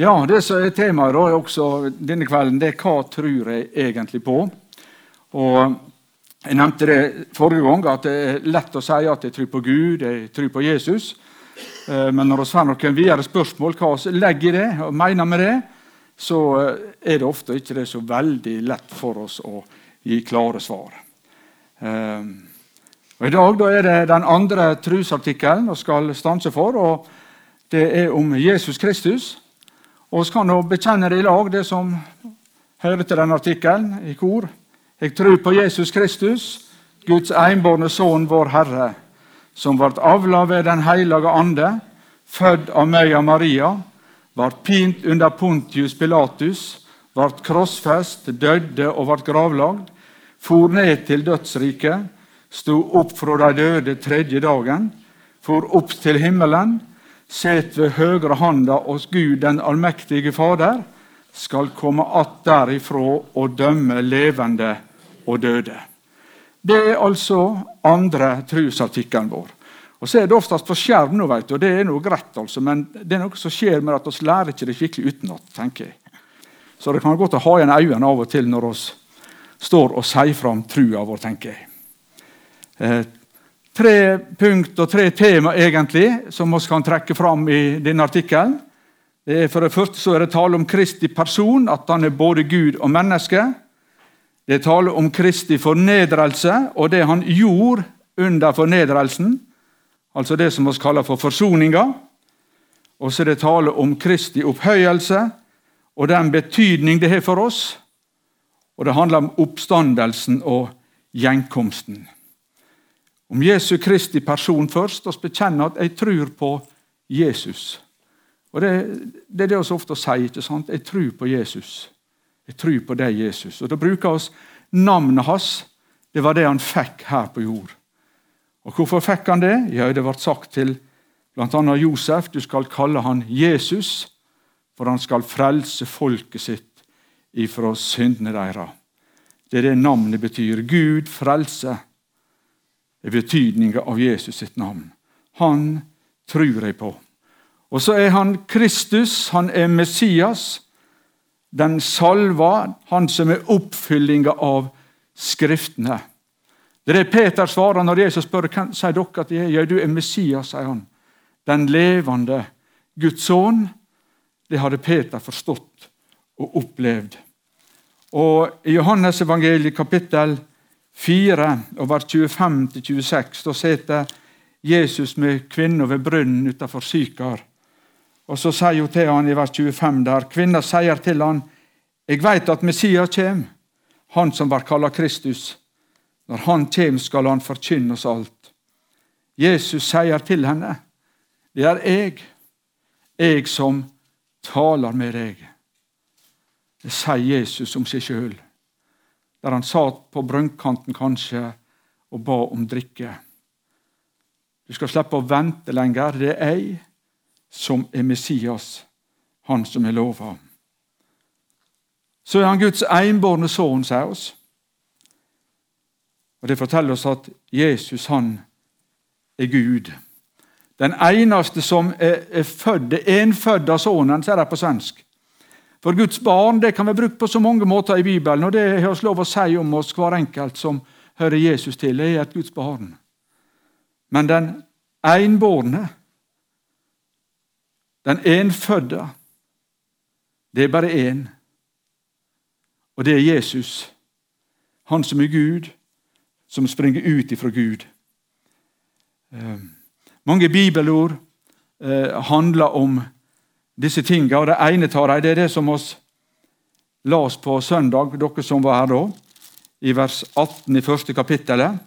Ja, det som er temaet da, også denne kvelden, det er hva tror jeg egentlig på. Og Jeg nevnte det forrige gang, at det er lett å si at jeg tror på Gud, jeg tror på Jesus. Eh, men når vi får noen videre spørsmål hva vi legger i det og mener med det, så eh, er det ofte ikke det så veldig lett for oss å gi klare svar. Eh, og I dag er det den andre trosartikkelen vi skal stanse for. og Det er om Jesus Kristus. Og Vi kan nå bekjenne det i lag, det som hører til den artikkelen, i kor. Jeg tror på Jesus Kristus, Guds enbårne Sønn, vår Herre, som ble avla ved Den hellige ande, født av meg og Maria, ble pint under Pontius Pilatus, ble krossfest, døde og ble gravlagd, for ned til dødsriket, sto opp fra de døde tredje dagen, for opp til himmelen, set ved høyre handa hos Gud den allmektige Fader, skal komme att derifra og dømme levende og døde. Det er altså andre trosartikkelen vår. Og Så er det oftest på skjerm, nå, du, og det er noe greit, altså, men det er noe som skjer med at vi lærer ikke det skikkelig utenat. tenker jeg. Så det kan være godt å ha igjen øynene av og til når vi står og sier fram trua vår, tenker jeg. Eh, tre punkt og tre tema egentlig, som vi kan trekke fram i denne artikkelen. For det første så er det tale om Kristi person, at han er både Gud og menneske. Det er tale om Kristi fornedrelse og det han gjorde under fornedrelsen, altså det som vi kaller for forsoninga. Og så er det tale om Kristi opphøyelse og den betydning det har for oss. Og det handler om oppstandelsen og gjenkomsten. Om Jesu Kristi person først, og bekjenne at jeg tror på Jesus. Og Det, det er det vi ofte sier. ikke sant? Jeg tror på Jesus. Jeg tror på deg, Jesus. Og Da bruker vi navnet hans. Det var det han fikk her på jord. Og Hvorfor fikk han det? Ja, Det ble sagt til bl.a. Josef du skal kalle han Jesus, for han skal frelse folket sitt ifra syndene deres. Det er det navnet betyr. Gud frelse er betydninga av Jesus sitt navn. Han tror jeg på. Og så er han Kristus, han er Messias den salva, han som er oppfyllinga av Skriftene. Det er det Peter svarer når Jesus spør hvem sier dere at jeg er. Ja, du er Messias, sier han. Den levende Guds sønn. Det hadde Peter forstått og opplevd. Og I Johannes evangeliet kapittel 4, vers 25-26, da sitter Jesus med kvinna ved brønnen utenfor Sykar. Og Så sier hun til han i vers 25 der, Kvinna sier til han, Jeg veit at Messias kjem, han som var kalla Kristus. Når han kjem, skal han forkynne oss alt. Jesus sier til henne, Det er jeg, jeg som taler med deg. Det sier Jesus om seg sjøl, der han satt på brønnkanten kanskje og ba om drikke. Du skal slippe å vente lenger. Det er jeg som er Messias, han som er lova. Så er han Guds enbårne sønn, sier oss. Og Det forteller oss at Jesus han er Gud. Den eneste som er, er født, enfødte sønnen, sier de på svensk. For Guds barn det kan være brukt på så mange måter i Bibelen, og det har vi lov å si om oss hver enkelt som hører Jesus til. Det er et Guds barn. Men den enbårne den enfødde, det er bare én. Og det er Jesus. Han som er Gud, som springer ut ifra Gud. Eh, mange bibelord eh, handler om disse tingene, og det ene tar jeg, det er det som oss las på søndag, dere som var her da, i vers 18 i første kapittelet.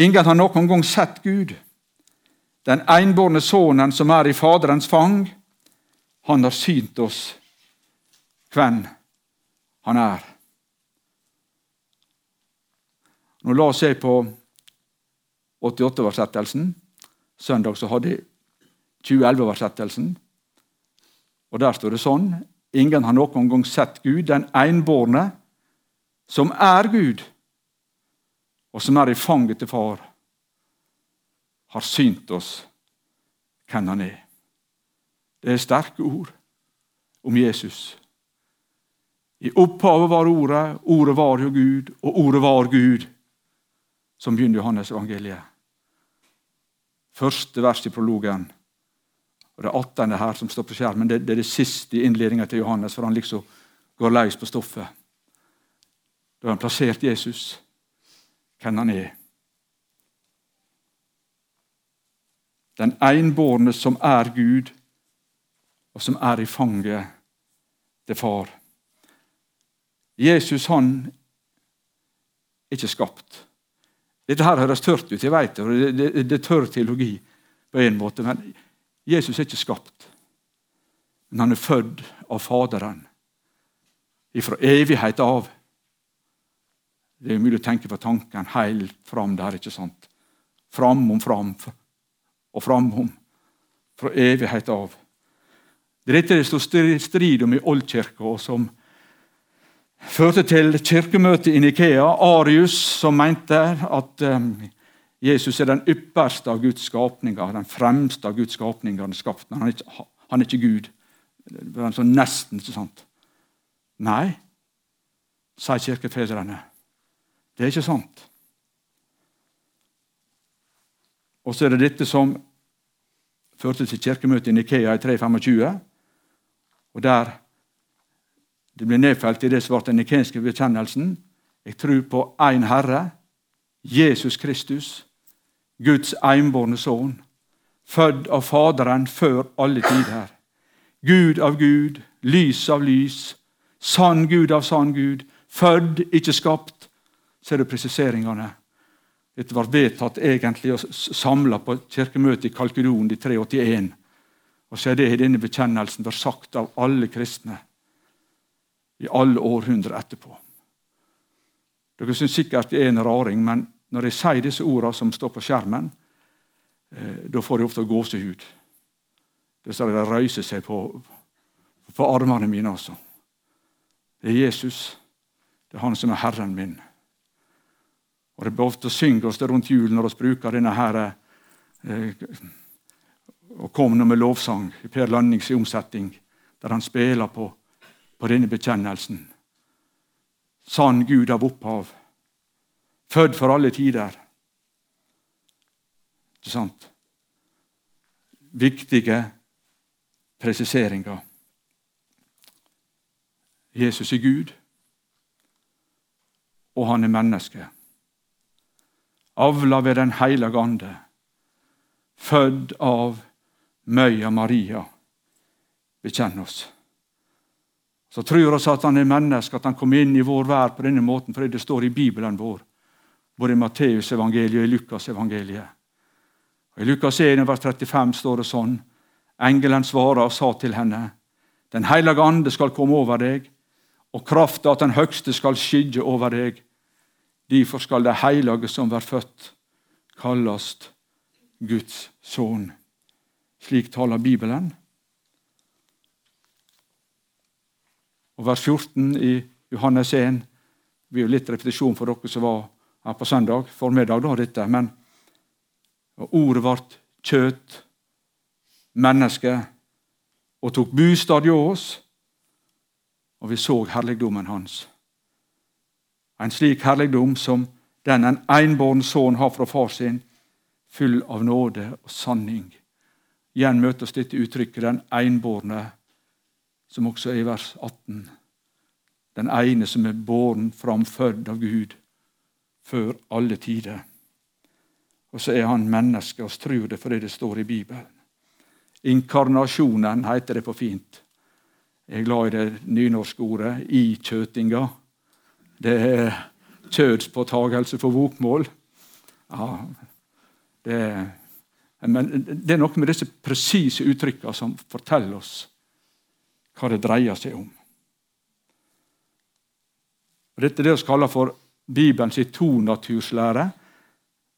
Ingen har noen gang sett Gud. Den enbårne sønnen som er i Faderens fang, han har synt oss hvem han er. Nå la oss se på 88-oversettelsen. Søndag så hadde jeg 2011-oversettelsen. Og Der står det sånn Ingen har noen gang sett Gud, den enbårne, som er Gud, og som er i fanget til far har synt oss hvem han er. Det er sterke ord. om Jesus. I opphavet var Ordet, Ordet var jo Gud, og Ordet var Gud. Som begynner Johannes evangeliet. Første vers i prologen. Og Det 18. her som står på skjermen, det, det er det siste i innledninga til Johannes, for han liksom går løs på stoffet. Da har han plassert Jesus, hvem han er. Den enbårne som er Gud, og som er i fanget til far. Jesus han er ikke skapt. Dette her høres tørt ut, jeg vet det, det, det er tørr teologi på en måte. Men Jesus er ikke skapt. Men han er født av Faderen. Ifra evighet av. Det er mulig å tenke på tanken helt fram der, ikke sant? Fram om fram og framom. Fra evighet av. Det er dette det står strid om i Oldkirka, og som førte til kirkemøtet i Nikea. Arius, som mente at um, Jesus er den ypperste av Guds skapninger, den fremste av Guds skapninger. Han er ikke, han er ikke Gud. Det er sånn nesten, ikke sant? Nei, sier kirkefedrene. Det er ikke sant. Og så er det dette som førte til kirkemøtet i Nikea i 325. Og der det ble nedfelt i det som ble den nikenske bekjennelsen. Jeg tror på én Herre, Jesus Kristus, Guds enbårne sønn, født av Faderen før alle tider. Gud av Gud, lys av lys, sann Gud av sann Gud, født, ikke skapt. Ser du presiseringene. Dette var vedtatt egentlig og samla på kirkemøtet i Kalkudon i 381. Og så er det i denne bekjennelsen vært sagt av alle kristne i alle århundrer etterpå. Dere syns sikkert det er en raring, men når jeg sier disse ordene som står på skjermen, eh, da får jeg ofte gåsehud. Det ser de røyser seg på, på armene mine. altså. Det er Jesus. Det er han som er Herren min. Og Det er ofte synger oss det rundt jul når vi bruker denne her, eh, og kom nå med lovsang i Per Lønnings omsetning, der han spiller på, på denne bekjennelsen. Sann Gud av opphav Født for alle tider. Ikke sant? Viktige presiseringer. Jesus er Gud, og han er menneske. Avla ved Den hellige ande, født av Møya Maria. Bekjenn oss. Så tror oss at han er menneske, at han kom inn i vår verd på denne måten fordi det står i Bibelen vår både i Matteusevangeliet og i Lukasevangeliet. I Lukas 1, vers 35 står det sånn Engelen svarer og sa til henne, Den hellige ande skal komme over deg, og krafta at Den høgste skal skygge over deg. Derfor skal det hellige som blir født, kallast Guds sønn. Slik taler Bibelen. Og vers 14 i Johannes 1 blir jo litt repetisjon for dere som var her på søndag formiddag. da, dette, men Ordet ble kjøtt, menneske, og tok bostad hos oss, og vi så herligdommen hans. En slik herligdom som den en enbåren sønn har fra far sin, full av nåde og sanning. Igjen møter oss dette uttrykket 'den enbårne', som også er i vers 18. Den ene som er båren fram, født av Gud før alle tider. Og så er han menneske, og tror det fordi det står i Bibelen. Inkarnasjonen heter det på fint. Jeg er glad i det nynorske ordet 'ikjøtinga'. Det er kjødspåtagelse for bokmål. Ja, det men det er noe med disse presise uttrykkene som forteller oss hva det dreier seg om. Dette er det vi kaller for Bibelen sitt tonaturslære.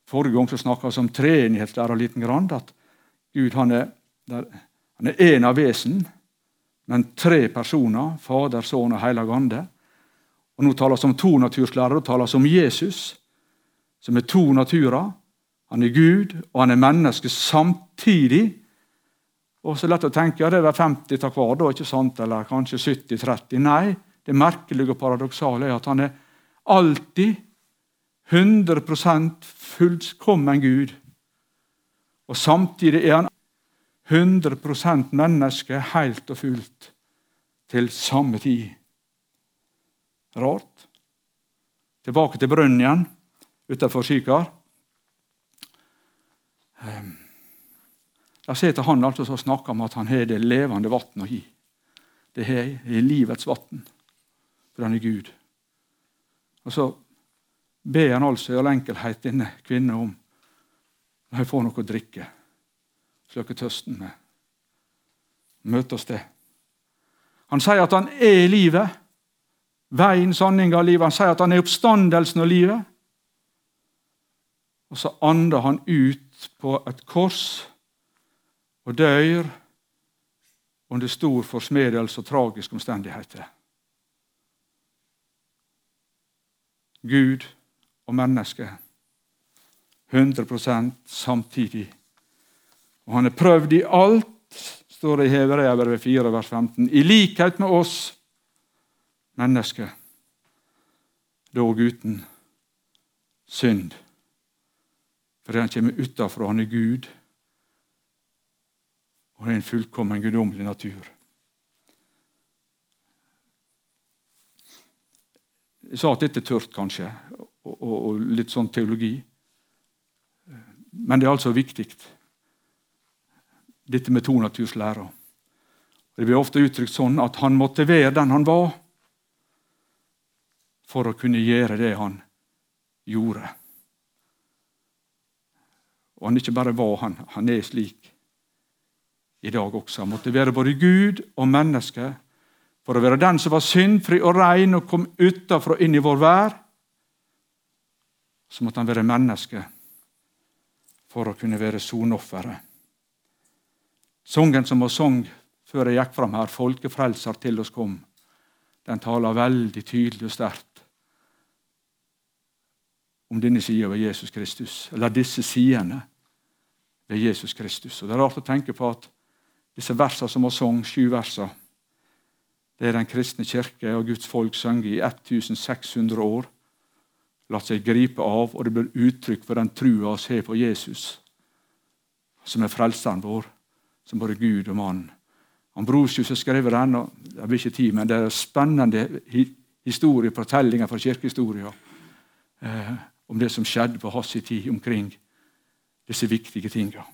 Forrige gang snakka vi om treenighetslære liten grann. At Gud han er, han er en av vesen, men tre personer. Fader, Sønn og Hellig Ande. Og Nå taler vi om to tonaturslære. og taler vi om Jesus, som er to naturer. Han er Gud, og han er menneske samtidig. Og så lett å tenke ja, det er 50 av hver, da, ikke sant? eller kanskje 70-30. Nei, det merkelige og paradoksale er at han er alltid 100% fullkommen Gud. Og samtidig er han 100% menneske helt og fullt til samme tid. Rart. Tilbake til brønnen igjen utenfor Sykar. Jeg der sitter han altså og snakker om at han har det levende vann å gi. Det er livets vann, for han er Gud. Og så ber han altså i all enkelhet denne kvinnen om at får noe å drikke. Sløke tørsten med. Møte oss det. Han sier at han er i livet. Veien, sanninga livet. Han sier at han er oppstandelsen og livet. Og så ander han ut på et kors og dør under stor forsmedelse og tragiske omstendigheter. Gud og menneske 100% samtidig. Og han er prøvd i alt, står det i Hebreabrevet 4, vers 15, i likhet med oss mennesker, dog uten synd. Fordi han kommer utafra, han er Gud, og det er en fullkommen guddommelig natur. Sa at dette er tørt, kanskje, og, og, og litt sånn teologi. Men det er altså viktig, dette med tonaturs lære. Det blir ofte uttrykt sånn at han måtte være den han var, for å kunne gjøre det han gjorde. Og han ikke bare var han, han er slik i dag også. Han måtte være både Gud og menneske for å være den som var syndfri og ren og kom utafra og inn i vår vær. Så måtte han være menneske for å kunne være sonofferet. Sangen som var sang før jeg gikk fram her, 'Folkefrelser til oss kom', den taler veldig tydelig og sterkt om denne sida ved Jesus Kristus, eller disse sidene ved Jesus Kristus. Og Det er rart å tenke på at disse versene som var sang, sju verser, det er Den kristne kirke og Guds folk sunget i 1600 år. Latt seg gripe av, og det blir uttrykk for den trua vi har på Jesus, som er frelseren vår, som både Gud og mann. Ambrosius har skrevet den, og det blir ikke tid, men det er spennende historier, fortellinger fra kirkehistoria eh, om det som skjedde på hans tid omkring disse viktige tingene.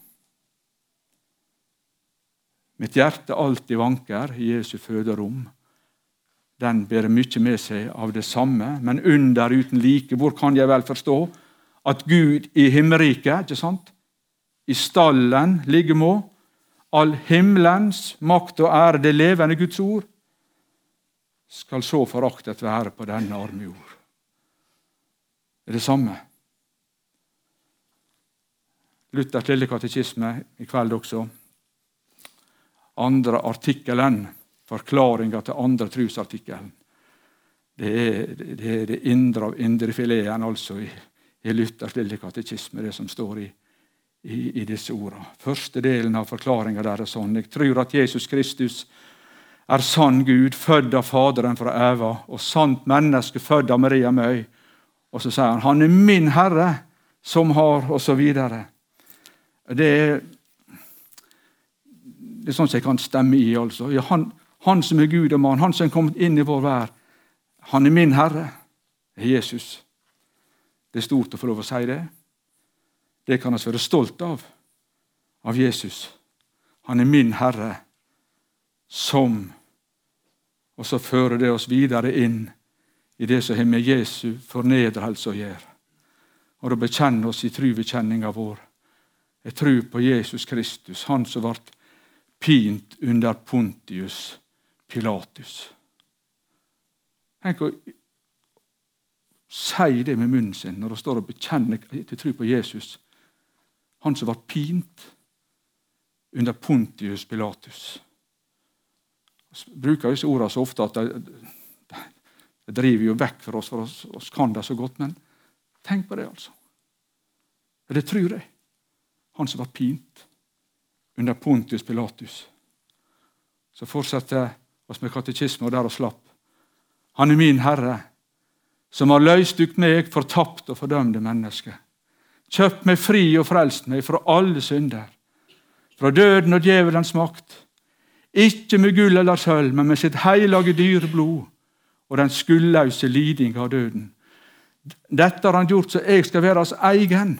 Mitt hjerte alltid vanker i Jesu føderom. Den bærer mye med seg av det samme, men under uten like. Hvor kan jeg vel forstå at Gud i himmelriket, ikke sant? i stallen ligger må, all himmelens makt og ære, det levende Guds ord, skal så foraktet være på denne arme jord. Det er det samme. Luthers lille katekisme i kveld også. Andre artikkelen, forklaringa til andre trusartikkelen. Det er det, det indre av indrefileten altså i, i Luthers lille katekisme, det som står i, i, i disse ordene. Første delen av forklaringa der er sånn. Jeg tror at Jesus Kristus er sann Gud, født av Faderen fra Eva, og sant menneske, født av Maria Møy. Og så sier han han er min Herre, som har og så videre. Det er, det er sånn som jeg kan stemme i. altså. Ja, han, han, som er Gud og mann, han som er kommet inn i vår vær, han er min Herre. Er Jesus. Det er stort å få lov å si det. Det kan vi være stolt av, av Jesus. Han er min Herre, som Og så fører det oss videre inn i det som har med Jesu fornedrelse å gjøre. Og da bekjenner oss i trubekjenninga vår jeg tror på Jesus Kristus, han som ble pint under Pontius Pilatus. Tenk å si det med munnen sin når hun står og bekjenner til tro på Jesus. Han som ble pint under Pontius Pilatus. Vi bruker disse ordene så ofte at det de driver jo vekk for oss, for oss, oss kan det så godt. Men tenk på det, altså. Det tror jeg han som var pint under Pontius Pilatus. Så fortsetter oss med katekisme og der og slapp. Han er min Herre, som har løst ut meg, fortapt og fordømte menneske. Kjøpt meg fri og frelst meg fra alle synder, fra døden og djevelens makt. Ikke med gull eller sølv, men med sitt hellige dyre blod og den skuldløse liding av døden. Dette har han gjort så jeg skal være hans egen,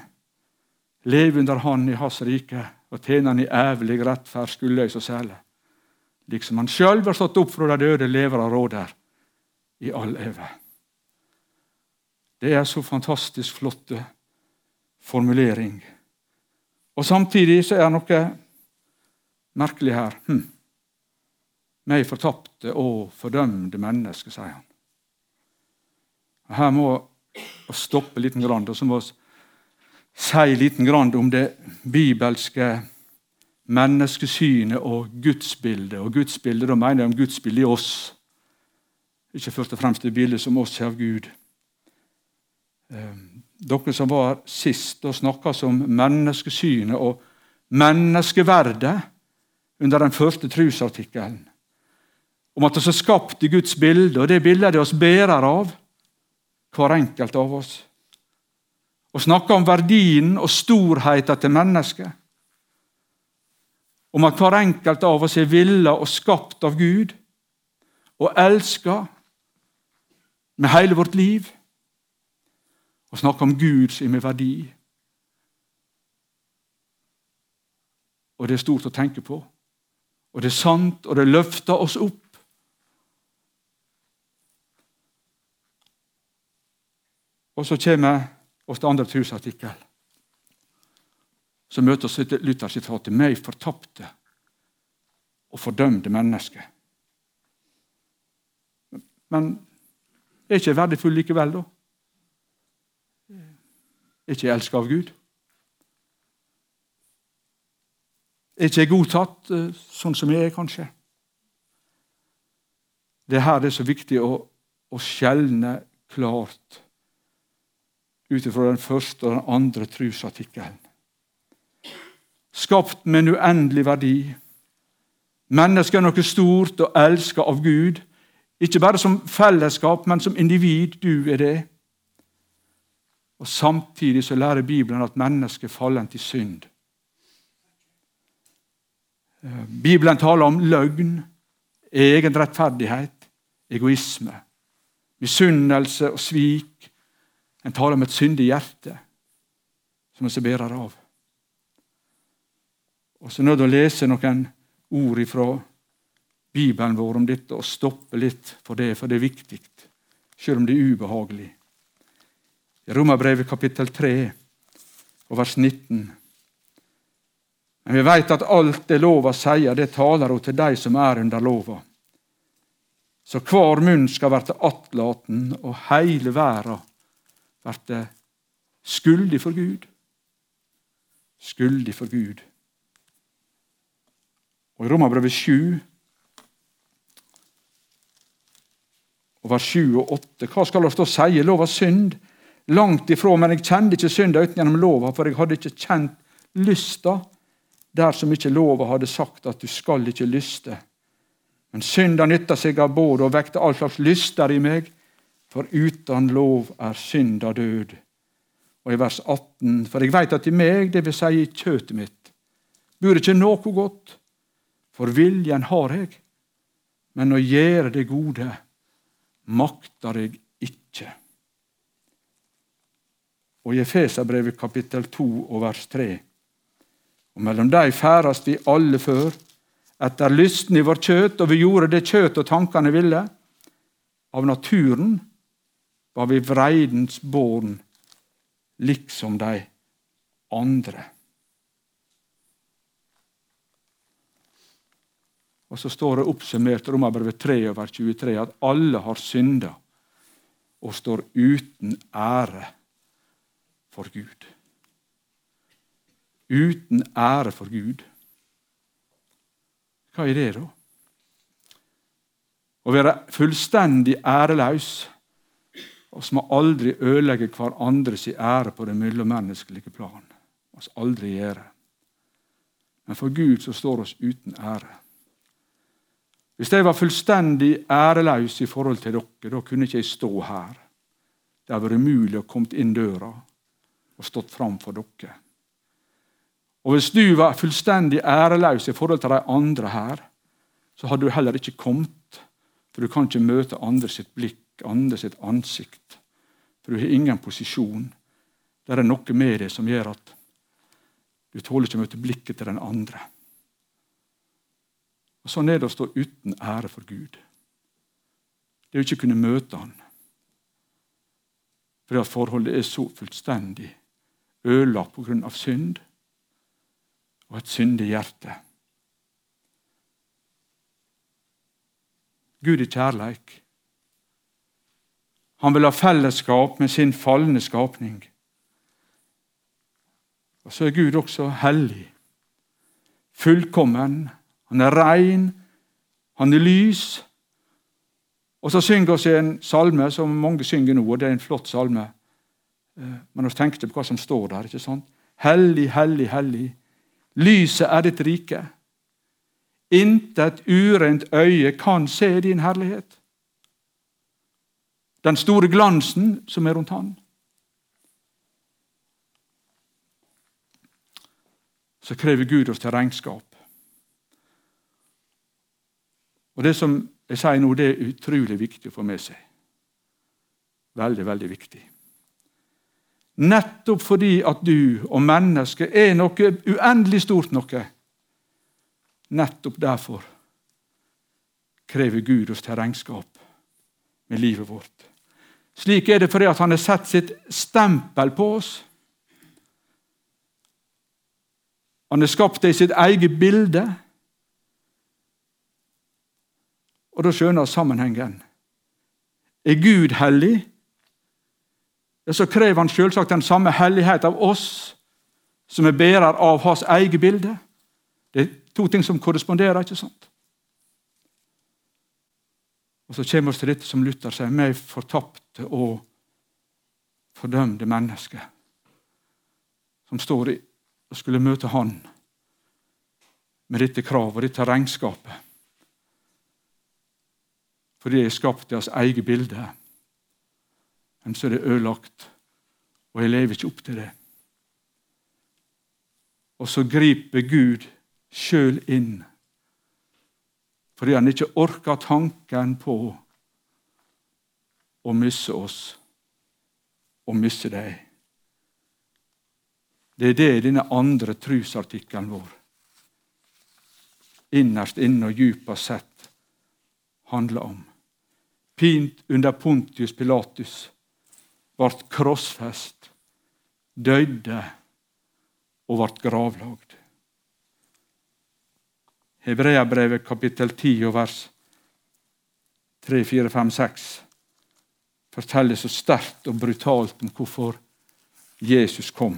leve under Han i Hans rike og tjene Han i ævlig rettferd, skuldløs og særlig. Liksom han sjøl har stått opp fra de døde, lever og råder i all evig. Det er så fantastisk flotte formulering. Og Samtidig så er det noe merkelig her. Hm. Meg fortapte og fordømte menneske, sier han. Og Her må vi stoppe litt, og så må vi si litt om det bibelske menneskesynet og gudsbildet. Og gudsbildet, Da mener jeg om gudsbildet i oss, ikke først og fremst det bildet som oss har av Gud. Ehm, dere som var sist og snakka om menneskesynet og menneskeverdet under den første trusartikkelen. Om at vi er skapt i Guds bilde, og det bildet er oss bærer av, hver enkelt av oss. Og snakke om verdien og storheten til mennesket. Om at hver enkelt av oss er villa og skapt av Gud og elska med hele vårt liv. Og snakke om Gud som er verdi. Og det er stort å tenke på. Og det er sant, og det løfter oss opp. Og så kommer andre trosartikkel. Så møter oss Luthersitatet 'meg fortapte og fordømte menneske'. Men er ikke verdifull likevel, da? Er ikke jeg elska av Gud? Er ikke jeg godtatt eh, sånn som jeg er, kanskje? Det er her det er så viktig å, å skjelne klart ut ifra den første og den andre trosartikkelen. Skapt med en uendelig verdi. Mennesket er noe stort og elsket av Gud. Ikke bare som fellesskap, men som individ. Du er det. Og Samtidig så lærer Bibelen at mennesket faller til synd. Bibelen taler om løgn, egen rettferdighet, egoisme, misunnelse og svik, en taler om et syndig hjerte som vi bærer av. Og så nødt til å lese noen ord fra Bibelen vår om dette og stoppe litt for det, for det er viktig, selv om det er ubehagelig. I Romerbrevet kapittel 3 og vers 19. Men vi veit at alt det lova sier, det taler hun til de som er under lova. Så hver munn skal verte attlaten, og heile verda blir skyldig for Gud. Skyldig for Gud. Og I Romerbrevet 7 og vers 7 og 8 Hva skal vi da si? Lova synd? Langt ifra, men jeg kjente ikke synda uten gjennom lova, for jeg hadde ikke kjent lysta dersom ikke lova hadde sagt at du skal ikke lyste. Men synda nytta seg av både og vekte all slags lyster i meg, for uten lov er synd og død. Og i vers 18.: For jeg veit at i meg, det vil si i kjøtet mitt, bur ikke noe godt, for viljen har jeg, men å gjøre det gode makter jeg ikke. Og i Efeserbrevet kapittel 2 og vers 3. Og mellom dei færast vi alle før, etter lysten i vår kjøt, og vi gjorde det kjøt og tankene ville. Av naturen var vi vreidens born, liksom de andre. Og så står det oppsummert Romerbrevet 3 over 23 at alle har synda og står uten ære for Gud. Uten ære for Gud. Hva er det, da? Å være fullstendig æreløs vi må aldri ødelegge hverandres ære på det mellommenneskelige plan. Må aldri gjøre. men for Gud så står oss uten ære. Hvis jeg var fullstendig æreløs i forhold til dere, da kunne ikke jeg stå her. Det hadde vært umulig å komme inn døra og stått fram for dere. Og Hvis du var fullstendig æreløs i forhold til de andre her, så hadde du heller ikke kommet. For du kan ikke møte andre sitt blikk, andre sitt ansikt. For du har ingen posisjon. Det er noe med deg som gjør at du tåler ikke å møte blikket til den andre. Og Sånn er det å stå uten ære for Gud. Det er å ikke kunne møte Han. Fordi at forholdet er så fullstendig ødelagt pga. synd og et syndig hjerte. Gud er kjærleik. Han vil ha fellesskap med sin falne skapning. Og så er Gud også hellig, fullkommen. Han er rein, han er lys. Og så synger vi en salme som mange synger nå, og det er en flott salme. Eh, men vi tenkte på hva som står der. ikke sant? Hellig, hellig, hellig. Lyset er ditt rike. Intet urent øye kan se din herlighet. Den store glansen som er rundt han. Så krever Gud oss til regnskap. Og Det som jeg sier nå, det er utrolig viktig å få med seg. Veldig, veldig viktig. Nettopp fordi at du og mennesket er noe uendelig stort noe Nettopp derfor krever Gud oss til regnskap med livet vårt. Slik er det fordi han har sett sitt stempel på oss. Han har skapt det i sitt eget bilde. Og da skjønner vi sammenhengen. Er Gud hellig, så krever han selvsagt den samme hellighet av oss som er bærer av hans eget bilde. Det er To ting som korresponderer. ikke sant? Og Så kommer vi til dette som Luther sier, meg fortapte og fordømte menneske, som står i og skulle møte Han med dette kravet og dette regnskapet. Fordi jeg er skapt i hans eget bilde. Men så er det ødelagt, og jeg lever ikke opp til det. Og så griper Gud sjøl inn. Fordi han ikke orka tanken på å miste oss og miste deg. Det er det denne andre trusartikkelen vår innerst inne og djupest sett handler om. Pint under Pontius Pilatus ble krossfest, døde og ble gravlagd. Hebreabrevet kapittel 10 og vers 3, 4, 5, 6 forteller så sterkt og brutalt om hvorfor Jesus kom.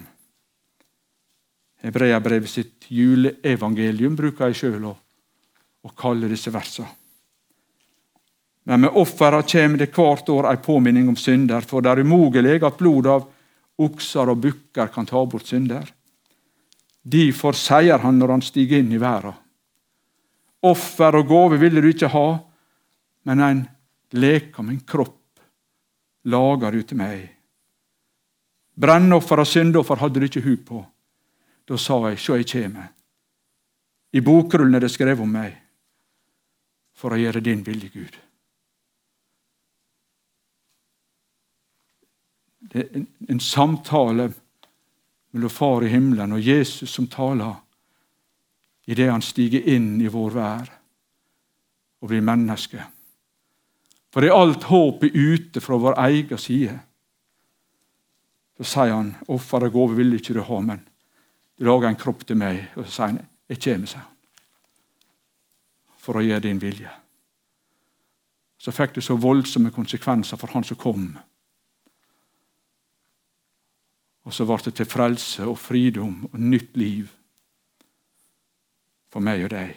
Hebreabrevet sitt juleevangelium bruker jeg sjøl å, å kalle disse versene. Men med offera kommer det hvert år ei påminning om synder, for det er umulig at blod av okser og bukker kan ta bort synder. Derfor sier han når han stiger inn i verden. Offer og gave ville du ikke ha, men en leke av min kropp lager du til meg. Brennoffer og syndoffer hadde du ikke hu på. Da sa jeg, sjå, jeg kjem. I bokrullen er det skrevet om meg, for å gjøre din vilje, Gud. Det er en, en samtale mellom Far i himmelen og Jesus som taler idet han stiger inn i vår vær og blir menneske. For det er alt håp er ute fra vår egen side. Så sier han, 'Offer og gave vil ikke du ha, men du lager en kropp til meg.' Og så sier han, 'Jeg kommer', sier han, for å gjøre din vilje. Så fikk det så voldsomme konsekvenser for han som kom. Og så ble det til frelse og fridom og nytt liv for meg og deg.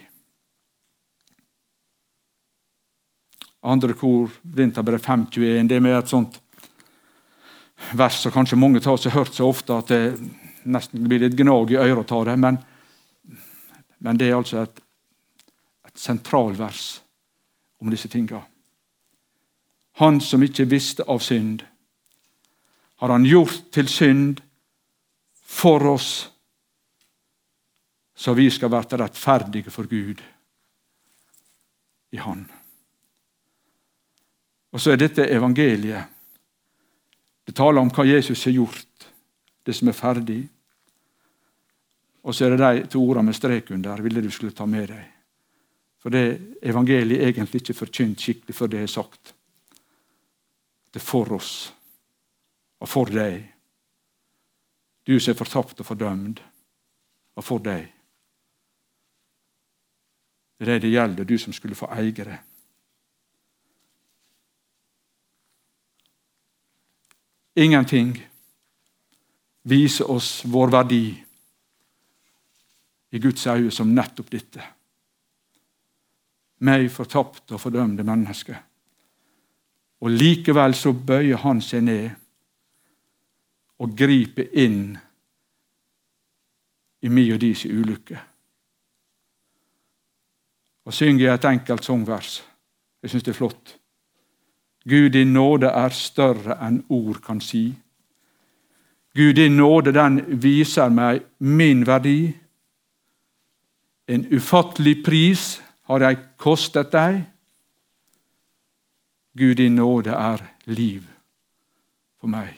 Andre kor, Vinterbrev 521, det med et sånt vers som kanskje mange av oss har hørt så ofte at det nesten blir litt gnag i øret av det. Men men det er altså et, et sentralvers om disse tinga. Han som ikke visste av synd, har han gjort til synd for oss, så vi skal være rettferdige for Gud i Han. Og så er dette evangeliet. Det taler om hva Jesus har gjort, det som er ferdig. Og så er det de to ordene med strek under ville du skulle ta med deg. For det evangeliet er egentlig ikke forkynt skikkelig før det er sagt. Det er for oss og for deg. Du som er fortapt og fordømt, og for deg. Det er det det gjelder, du som skulle få eie det. Ingenting viser oss vår verdi i Guds øyne som nettopp dette. Meg fortapte og fordømte menneske. Og likevel så bøyer han seg ned og griper inn i mi og dis ulykke. Og synger jeg et enkelt sangvers. Jeg syns det er flott. Gud, din nåde er større enn ord kan si. Gud, din nåde den viser meg min verdi. En ufattelig pris har jeg kostet deg. Gud, din nåde er liv for meg.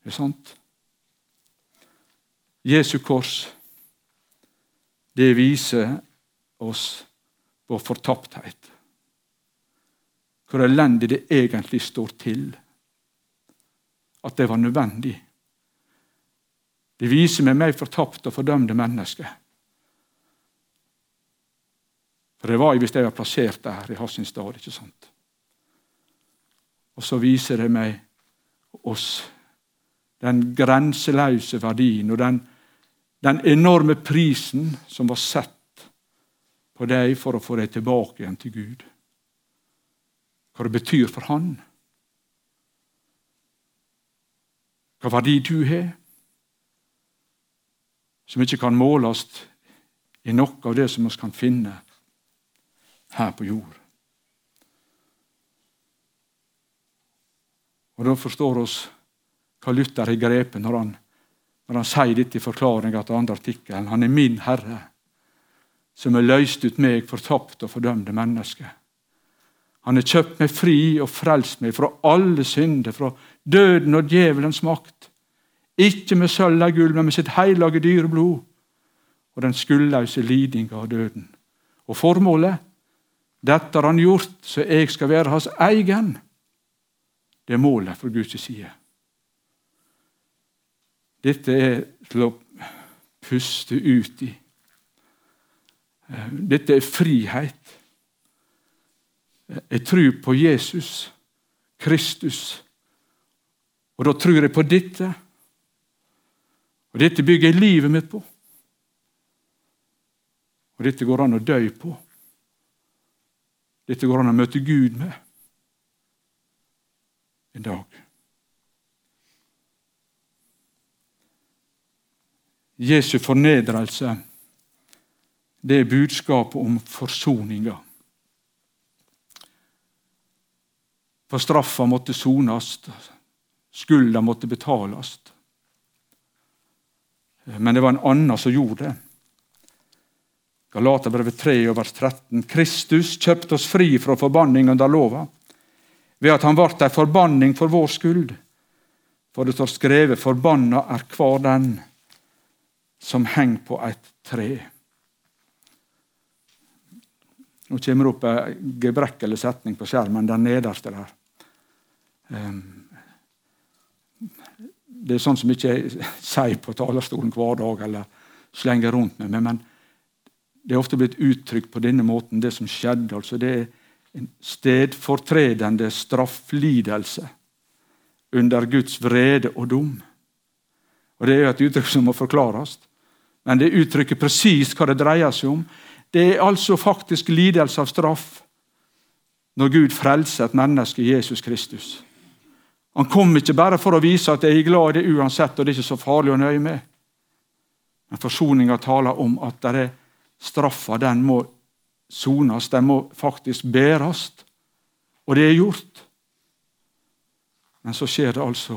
Det er sant. Jesu kors, det viser oss vår fortapthet. Hvor elendig det egentlig står til. At det var nødvendig. Det viser meg meg fortapt og fordømte menneske. For det var jeg hvis jeg var plassert der i hans stad. ikke sant? Og så viser det meg oss den grenseløse verdien og den, den enorme prisen som var sett på deg for å få deg tilbake igjen til Gud. Hva det betyr for Han. Hva verdi du har, som ikke kan måles i noe av det som vi kan finne her på jord. Og Da forstår oss hva Luther har grepet når han, når han sier dette i forklaringa til andre artikkelen. Han er min Herre, som har løst ut meg, fortapt og fordømte mennesker. Han har kjøpt meg fri og frelst meg fra alle synder, fra døden og djevelens makt. Ikke med sølv og gull, men med sitt hellige dyreblod og den skuldløse lidinga av døden. Og formålet dette har han gjort så jeg skal være hans egen. Det er målet fra Guds side. Dette er til å puste ut i. Dette er frihet. Jeg tror på Jesus, Kristus, og da tror jeg på dette. Og dette bygger jeg livet mitt på. Og dette går an å dø på. Dette går an å møte Gud med en dag. Jesu fornedrelse, det er budskapet om forsoninga. For straffa måtte sones, skulda måtte betales. Men det var en annen som gjorde det. Galaterbrevet 3, vers 13. Kristus kjøpte oss fri fra forbanning under lova ved at han ble ei forbanning for vår skyld. For det står skrevet 'Forbanna er hver den som henger på et tre'. Nå kommer det opp en gebrekkelig setning på skjermen, den nederste der. Ehm, det er sånn som ikke jeg sier på talerstolen hver dag eller slenger rundt med meg. men det er ofte blitt uttrykt på denne måten, det som skjedde. altså Det er en stedfortredende strafflidelse under Guds vrede og dom. Og Det er jo et uttrykk som må forklares, men det uttrykker presis hva det dreier seg om. Det er altså faktisk lidelse av straff når Gud frelser et menneske i Jesus Kristus. Han kom ikke bare for å vise at jeg er glad i det uansett, og det er ikke så farlig å nøye med. Men forsoninga taler om at det er straffa den må sones, den må faktisk bæres. Og det er gjort. Men så skjer det altså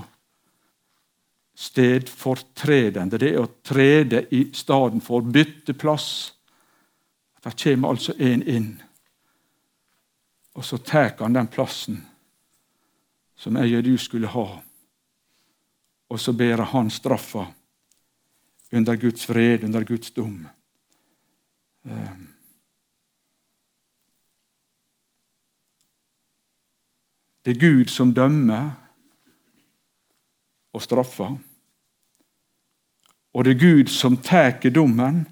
stedfortredende. Det er å trede i stedet for bytte plass. Der kommer altså en inn, og så tar han den plassen som jeg og du skulle ha. Og så bærer han straffa under Guds fred, under Guds dom. Ehm. Det er Gud som dømmer og straffer. Og det er Gud som tar dommen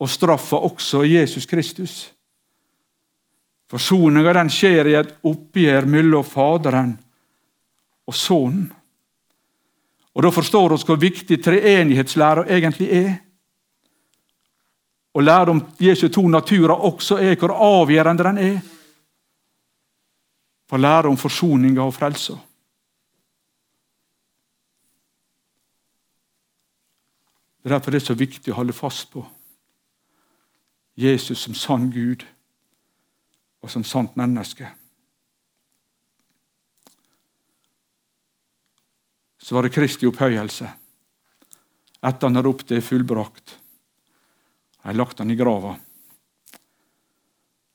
og straffer også Jesus Kristus. Forsoninga skjer i et oppgjør mellom Faderen og Sønnen. Og Da forstår vi hvor viktig treenighetslæra egentlig er. Og lære om Jesu to naturer også er hvor avgjørende den er. For lære om forsoninga og frelsa. Det er derfor det er så viktig å holde fast på Jesus som sann Gud og som sant menneske. Så var det Kristi opphøyelse. Etter han hadde det fullbrakt. har Jeg lagt han i grava.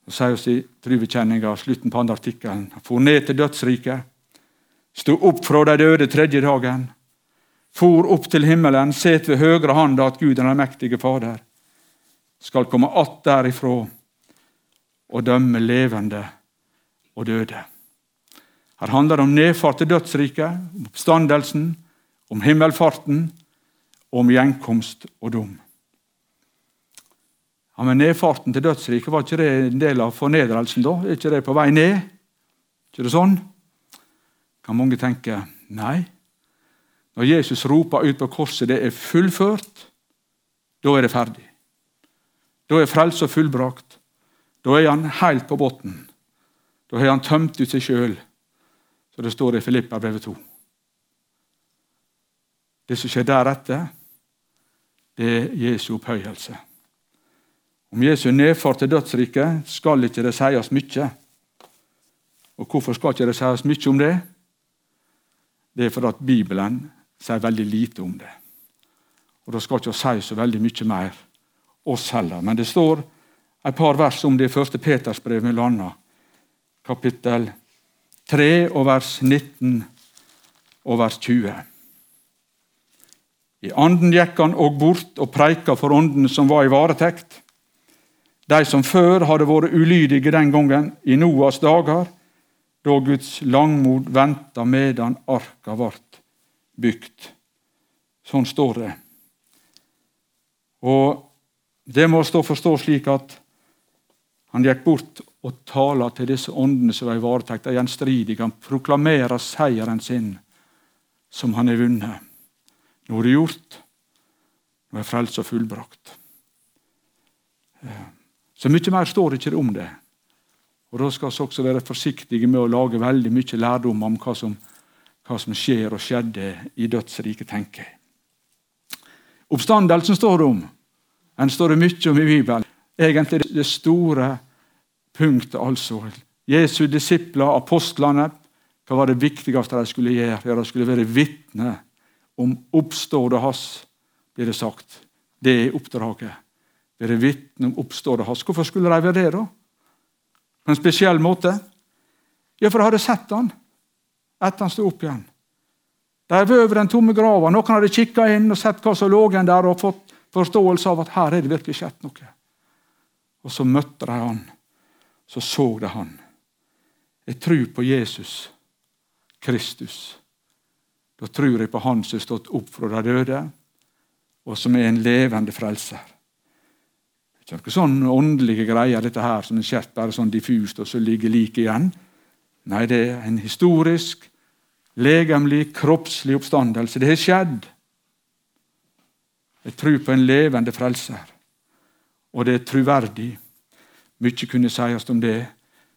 Så sier vi i trubekjenninga, slutten på andre artikkelen, for ned til dødsriket, sto opp fra de døde tredje dagen, for opp til himmelen, set ved høyre handa at Gud den mektige Fader, skal komme att derifra og dømme levende og døde. Her handler det om nedfart til dødsriket, om oppstandelsen, om himmelfarten, om gjenkomst og dom. Ja, Men nedfarten til dødsriket, var ikke det en del av fornedrelsen da? Er ikke det på vei ned? Er ikke det sånn? Kan mange tenke nei. Når Jesus roper ut på korset 'det er fullført', da er det ferdig. Da er frelsa fullbrakt. Da er han helt på bunnen. Da har han tømt ut seg sjøl, så det står i Filippa brevet 2. Det som skjer deretter, det er Jesu opphøyelse. Om Jesu nedfart til dødsriket skal ikke det sies mye. Og Hvorfor skal ikke det sies mye om det? Det er fordi Bibelen sier veldig lite om det. Og Da skal ikke si så veldig mye mer, oss heller. Men det står et par vers om det i 1. Peters brev, med kapittel 3 og vers 19 og vers 20. I anden gikk han og bort og preika for åndene som var i varetekt de som før hadde vært ulydige den gangen, i Noas dager, da Guds langmod venta medan arka ble bygd. Sånn står det. Og Det må stå forstå slik at han gikk bort og tala til disse åndene som var i varetekt, de gjenstridige. Han proklamerer seieren sin, som han har vunnet. Nå er det gjort. Nå er frelsa fullbrakt. Så mye mer står ikke om det. Og Da skal vi også være forsiktige med å lage veldig mye lærdom om hva som, hva som skjer og skjedde i dødsriket, tenker jeg. Oppstandelsen står det om. Den står det mye om i Bibelen. Egentlig det store punktet, altså. Jesu disipler, apostlene, hva var det viktigste de skulle gjøre? De skulle være vitne om oppstående hans, blir det sagt. Det er oppdraget være vitne om oppstående hans. Hvorfor skulle de være det, da? På en spesiell måte? Ja, for de hadde sett han etter han sto opp igjen. De var over den tomme grava. Noen hadde kikka inn og sett hva som lå igjen der, og fått forståelse av at her er det virkelig skjedd noe. Og så møtte de han. Så så de han. Jeg tror på Jesus Kristus. Da tror jeg på Han som er stått opp fra de døde, og som er en levende frelser. Det er ikke sånn åndelige greier, dette her, som er skjedd bare sånn diffust og så ligger like igjen. Nei, det er en historisk, legemlig, kroppslig oppstandelse. Det har skjedd. Jeg tror på en levende frelser, og det er troverdig. Mye kunne sies om det.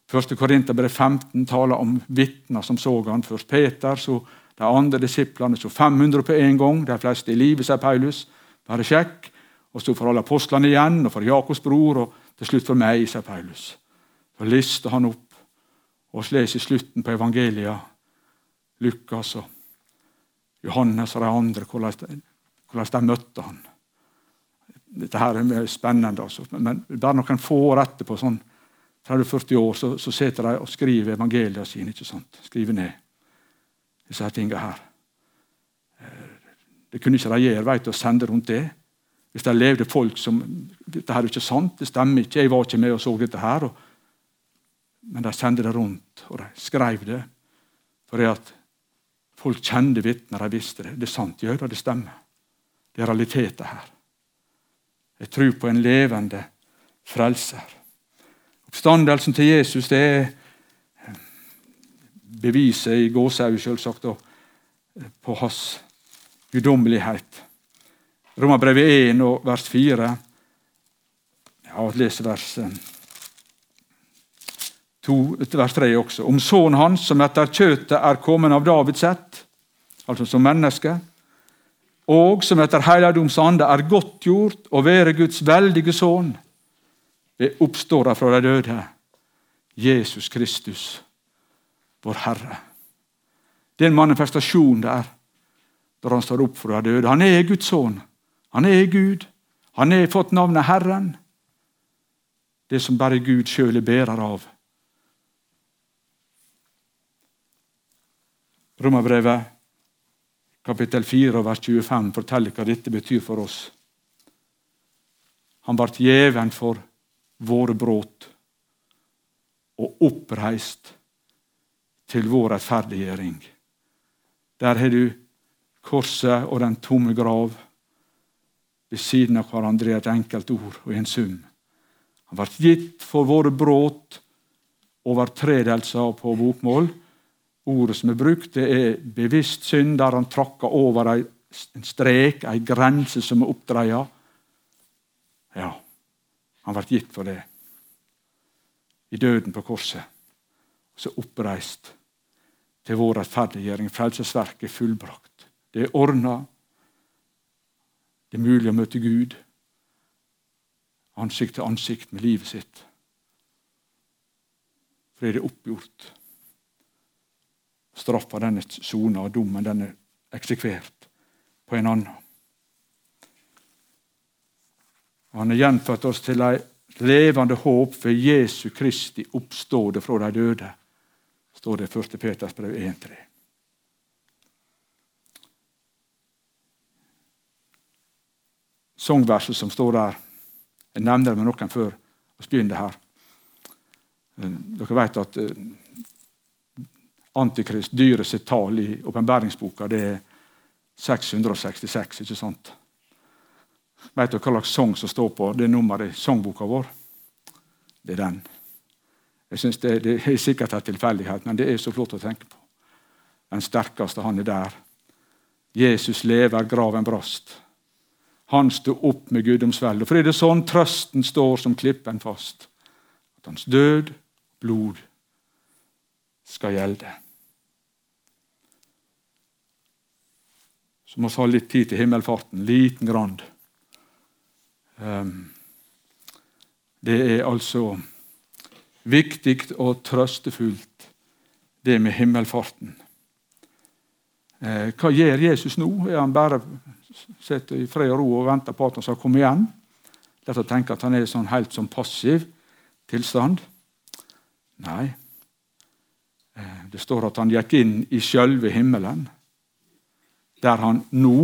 Første Korinterbrev 15 taler om vitner som så han. Først Peter, så de andre disiplene, så 500 på en gang. De fleste i livet, sier Paulus. Bare sjekk. Og så for alle apostlene igjen, og for Jakobs bror, og til slutt for meg, sier Paulus. Så lister han opp, og vi leser slutten på evangelia, Lukas og Johannes og de andre, hvordan de, møtte han. Dette her er spennende, altså. men bare noen få år etterpå, sånn 30-40 år, så, så sitter de og skriver evangeliet sine. ikke sant? Skriver ned disse tingene her. Eh, det kunne ikke de gjøre, vet du, å sende rundt det. Hvis de levde folk som Dette her er ikke sant, det stemmer ikke, jeg var ikke med og så dette her. Og, men de sendte det rundt, og de skrev det. For at folk kjente vitner, de visste det. Det er sant, gjør det, stemmer. Det er realiteter her. Jeg tror på en levende frelser. Oppstandelsen til Jesus det er beviset i gåsehudet, selvsagt, på hans guddommelighet. Romerbrevet 1 og vers 4. Ja, jeg leser vers 2, vers 3 også. Om sønnen hans, som etter kjøtet er kommet av Davids ett, altså som menneske, og som etter helligdoms ande er godtgjort å være Guds veldige sønn, ved oppstår fra de døde. Jesus Kristus, vår Herre. Det er en manifestasjon der, når han står opp fra de døde. Han er Guds sønn. Han er Gud. Han har fått navnet Herren. Det som bare Gud sjøl er bærer av. Romerbrevet kapittel 4 vers 25 forteller hva dette betyr for oss. Han ble gjeven for våre brudd og oppreist til vår rettferdiggjøring. Der har du korset og den tomme grav ved siden av hverandre i et enkelt ord og i en sum. Han ble gitt for våre brudd, overtredelser på bokmål. Ordet som er brukt, det er bevisst synd, der han tråkker over en strek, en grense som er oppdreia. Ja, han ble gitt for det. I døden på korset. Så oppreist til vår rettferdiggjøring. Frelsesverket er fullbrakt. Det er ordna. Det er mulig å møte Gud ansikt til ansikt med livet sitt. For det er oppgjort. Straffa den er sona, og dommen den er eksekvert på en annen. Han har gjenfødt oss til et levende håp for Jesu Kristi oppståde fra de døde, står det i 1. Peters brev 1.3. Sangverset som står der Jeg nevner det med noen før vi begynner her. Dere vet at eh, Antikrist, dyret sitt tall i åpenbæringsboka, det er 666. ikke sant? Vet du hva slags sang som står på det nummeret i sangboka vår? Det er den. Jeg synes det, det er sikkert en tilfeldighet, men det er så flott å tenke på. Den sterkeste, han er der. Jesus lever, graven brast. Han sto opp med guddomsveldet. For er det sånn trøsten står som klippen fast, at hans død, blod, skal gjelde. Så må vi ha litt tid til himmelfarten. Liten grann. Ehm, det er altså viktig og trøstefullt, det med himmelfarten. Eh, hva gjør Jesus nå? Er han bare sitter i fred og ro og venter på at han skal komme igjen? Lett å tenke at han er sånn helt sånn passiv tilstand. Nei. Eh, det står at han gikk inn i sjølve himmelen, der han nå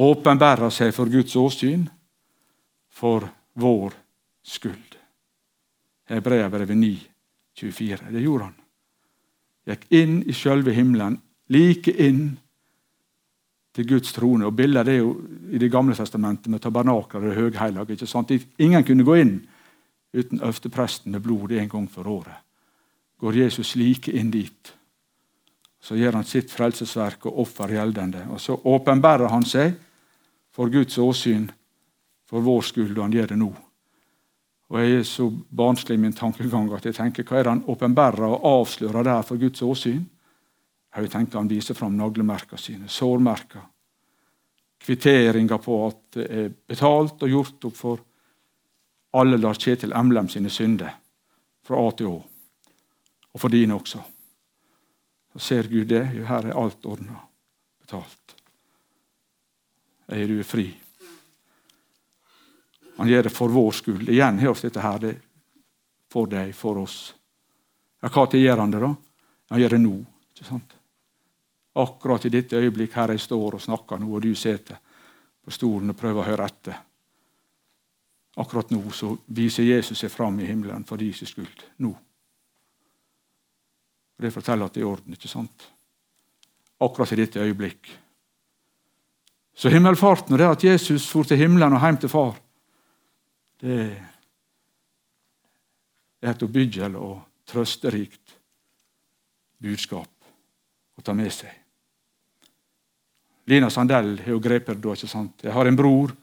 åpenbærer seg for Guds åsyn for vår skyld. Hebreabrevet 9, 24. Det gjorde han. Gikk inn i sjølve himmelen, like inn til Guds trone. Og Bildet er jo i Det gamle testamentet med tabernakler og sant? Ingen kunne gå inn uten øverstepresten med blod en gang for året. Går Jesus like inn dit, så gjør han sitt frelsesverk og offer gjeldende. Og Så åpenbærer han seg for Guds åsyn for vår skyld, og han gjør det nå. Og Jeg er så barnslig i min tankegang at jeg tenker hva er det han åpenbærer og avslører der for Guds åsyn? Jeg tenker Han viser fram naglemerkene sine, sårmerker, kvitteringer på at det er betalt og gjort opp for alle Lars Kjetil Emlem sine synder fra A til Å, og for dine også. Så ser Gud det. Jo, her er alt ordna, betalt. Er du fri? Han gjør det for vår skyld. Igjen har vi dette her. Det for deg, for oss. Ja, til gjør han det, da? Han gjør det nå. ikke sant? Akkurat i dette øyeblikk her jeg står og snakker nå, og du sitter på stolen og prøver å høre etter. Akkurat nå så viser Jesus seg fram i himmelen for deres skyld. Nå. Og Det forteller at det er i orden, ikke sant? Akkurat i dette øyeblikk. Så himmelfarten og det at Jesus for til himmelen og hjem til far, det er et oppbyggelig og trøsterikt budskap å ta med seg. Lina Sandell har jo grepet det da. ikke sant? Jeg har en bror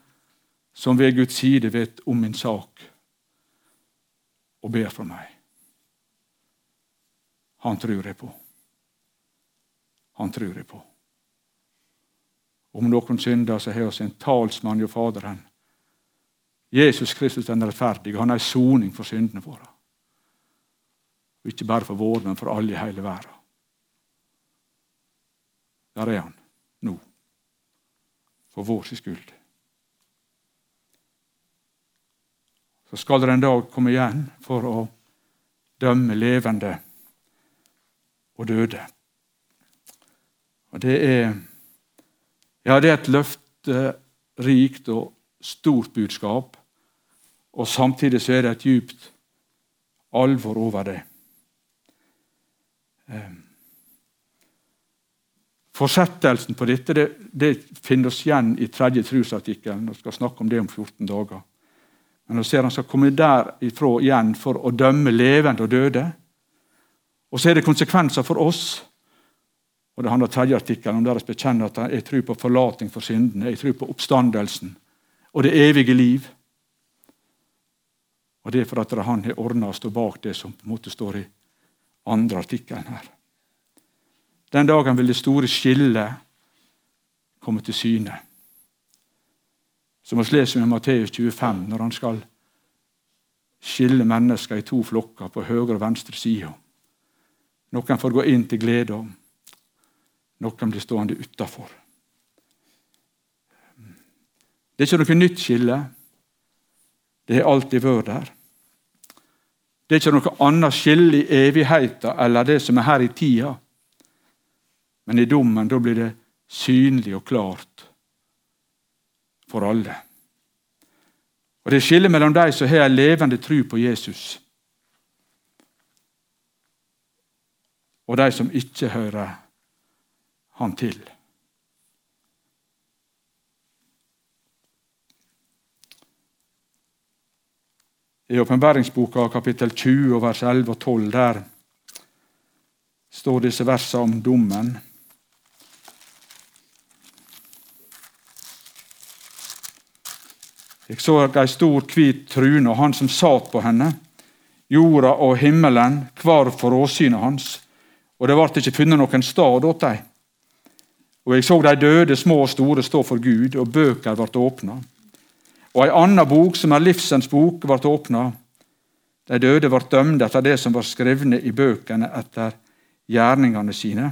som ved Guds side vet om min sak og ber for meg. Han tror jeg på. Han tror jeg på. Om noen synder, så har vi en talsmann jo Faderen. Jesus Kristus den rettferdige. Han er en soning for syndene våre. Ikke bare for våre, men for alle i hele verden. Der er han nå. For vår skyld. Så skal det en dag komme igjen for å dømme levende og døde. Og det er Ja, det er et løfterikt og stort budskap. Og samtidig så er det et djupt alvor over det. Forsettelsen Fortsettelsen på dette det, det finner oss igjen i tredje trosartikkel. Vi skal snakke om det om 14 dager. Men nå ser han skal komme derifra igjen for å dømme levende og døde. Og så er det konsekvenser for oss. Og Det handler tredje artikkelen om deres bekjenner at jeg tror på forlating for syndene. Jeg tror på oppstandelsen og det evige liv. Og det er for at han har ordna å stå bak det som på en måte står i andre artikkelen her. Den dagen vil det store skillet komme til syne. Som vi leser i Matteus 25, når han skal skille mennesker i to flokker på høyre og venstre side. Noen får gå inn til glede, noen blir stående utafor. Det er ikke noe nytt skille. Det har alltid vært der. Det er ikke noe annet skille i evigheten eller det som er her i tida. Men i dommen da blir det synlig og klart for alle. Og Det skillet mellom de som har en levende tro på Jesus, og de som ikke hører han til. I åpenbæringsboka kapittel 20 vers 11 og 12 der står disse versene om dommen. Jeg så ei stor, hvit trune, og han som satt på henne. Jorda og himmelen hver for åsynet hans, og det ble ikke funnet noen stad åt dem. Og jeg så de døde, små og store, stå for Gud, og bøker ble åpna. Og ei anna bok, som er livsens bok, ble åpna. De døde ble dømt etter det som var skrevne i bøkene etter gjerningene sine.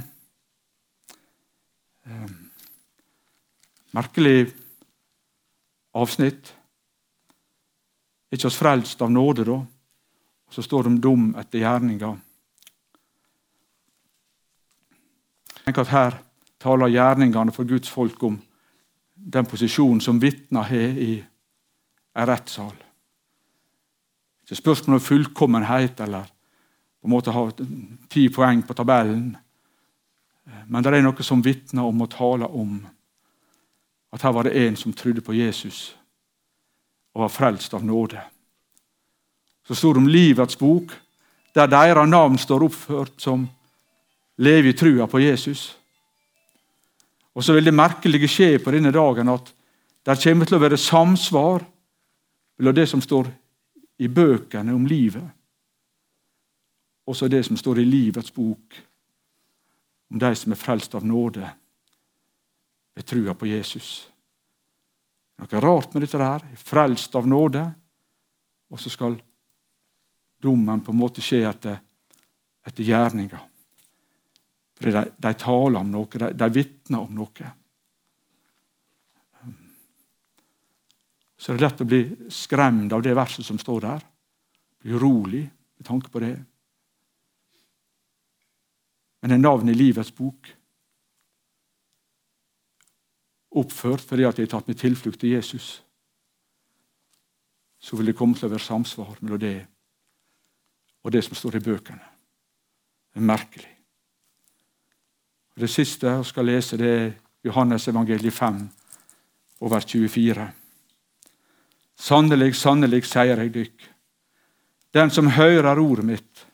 Ehm, merkelig avsnitt. Ikke oss frelst av nåde, da? Og så står det om dom etter gjerninga. Tenk at Her taler gjerningene for Guds folk om den posisjonen som vitner har i en rettssal. Ikke spørsmål om fullkommenhet eller på en måte ha ti poeng på tabellen. Men det er noe som vitner om og taler om at her var det en som trodde på Jesus og var frelst av nåde. Så står det om livets bok, der deres navn står oppført som lever i trua på Jesus. Og så vil det merkelige skje på denne dagen at det kommer til å være samsvar mellom det som står i bøkene om livet, og så det som står i livets bok om de som er frelst av nåde ved trua på Jesus. Noe rart med dette her. Frelst av nåde. Og så skal dommen på en måte skje etter, etter gjerninga. For de, de, taler om noe, de, de vitner om noe. Så det er lett å bli skremt av det verset som står der. Bli urolig med tanke på det. Men er navnet i livets bok oppført fordi at jeg har tatt min tilflukt til Jesus, så vil det komme til å være samsvar mellom det og det som står i bøkene. Det er merkelig. Det siste jeg skal lese, det er Johannes evangeliet 5, over 24. Sannelig, sannelig, sier jeg dykk. Den som hører ordet mitt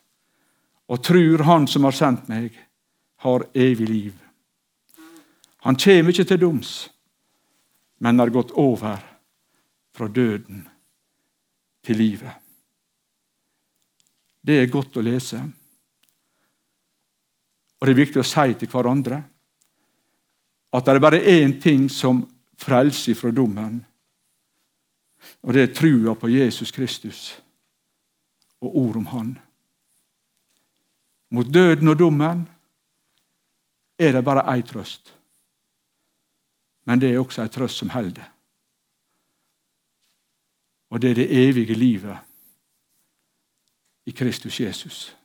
og tror Han som har sendt meg, har evig liv. Han kommer ikke til doms, men har gått over fra døden til livet. Det er godt å lese. Og det er viktig å si til hverandre at det er bare én ting som frelser fra dommen, og det er trua på Jesus Kristus og ord om Han. Mot døden og dommen er det bare ei trøst. Men det er også ei trøst som holder. Og det er det evige livet i Kristus Jesus.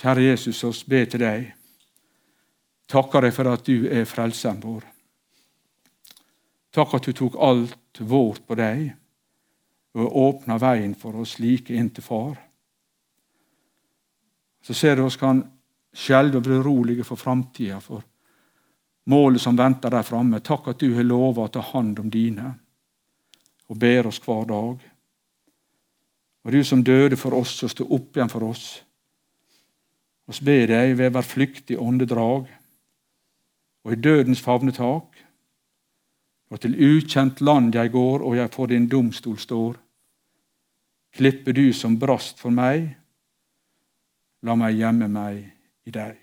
Kjære Jesus, oss ber til deg. Takker deg for at du er frelseren vår. Takk at du tok alt vårt på deg og åpna veien for oss like inn til Far. Så ser du oss kan skjelve og bli rolige for framtida, for målet som venter der framme. Takk at du har lova å ta hand om dine og ber oss hver dag. Og du som døde for oss og sto opp igjen for oss. Oss ber deg ved hver flyktig åndedrag og i dødens favnetak og til ukjent land jeg går, og jeg for din domstol står. Klipper du som brast for meg, la meg gjemme meg i deg.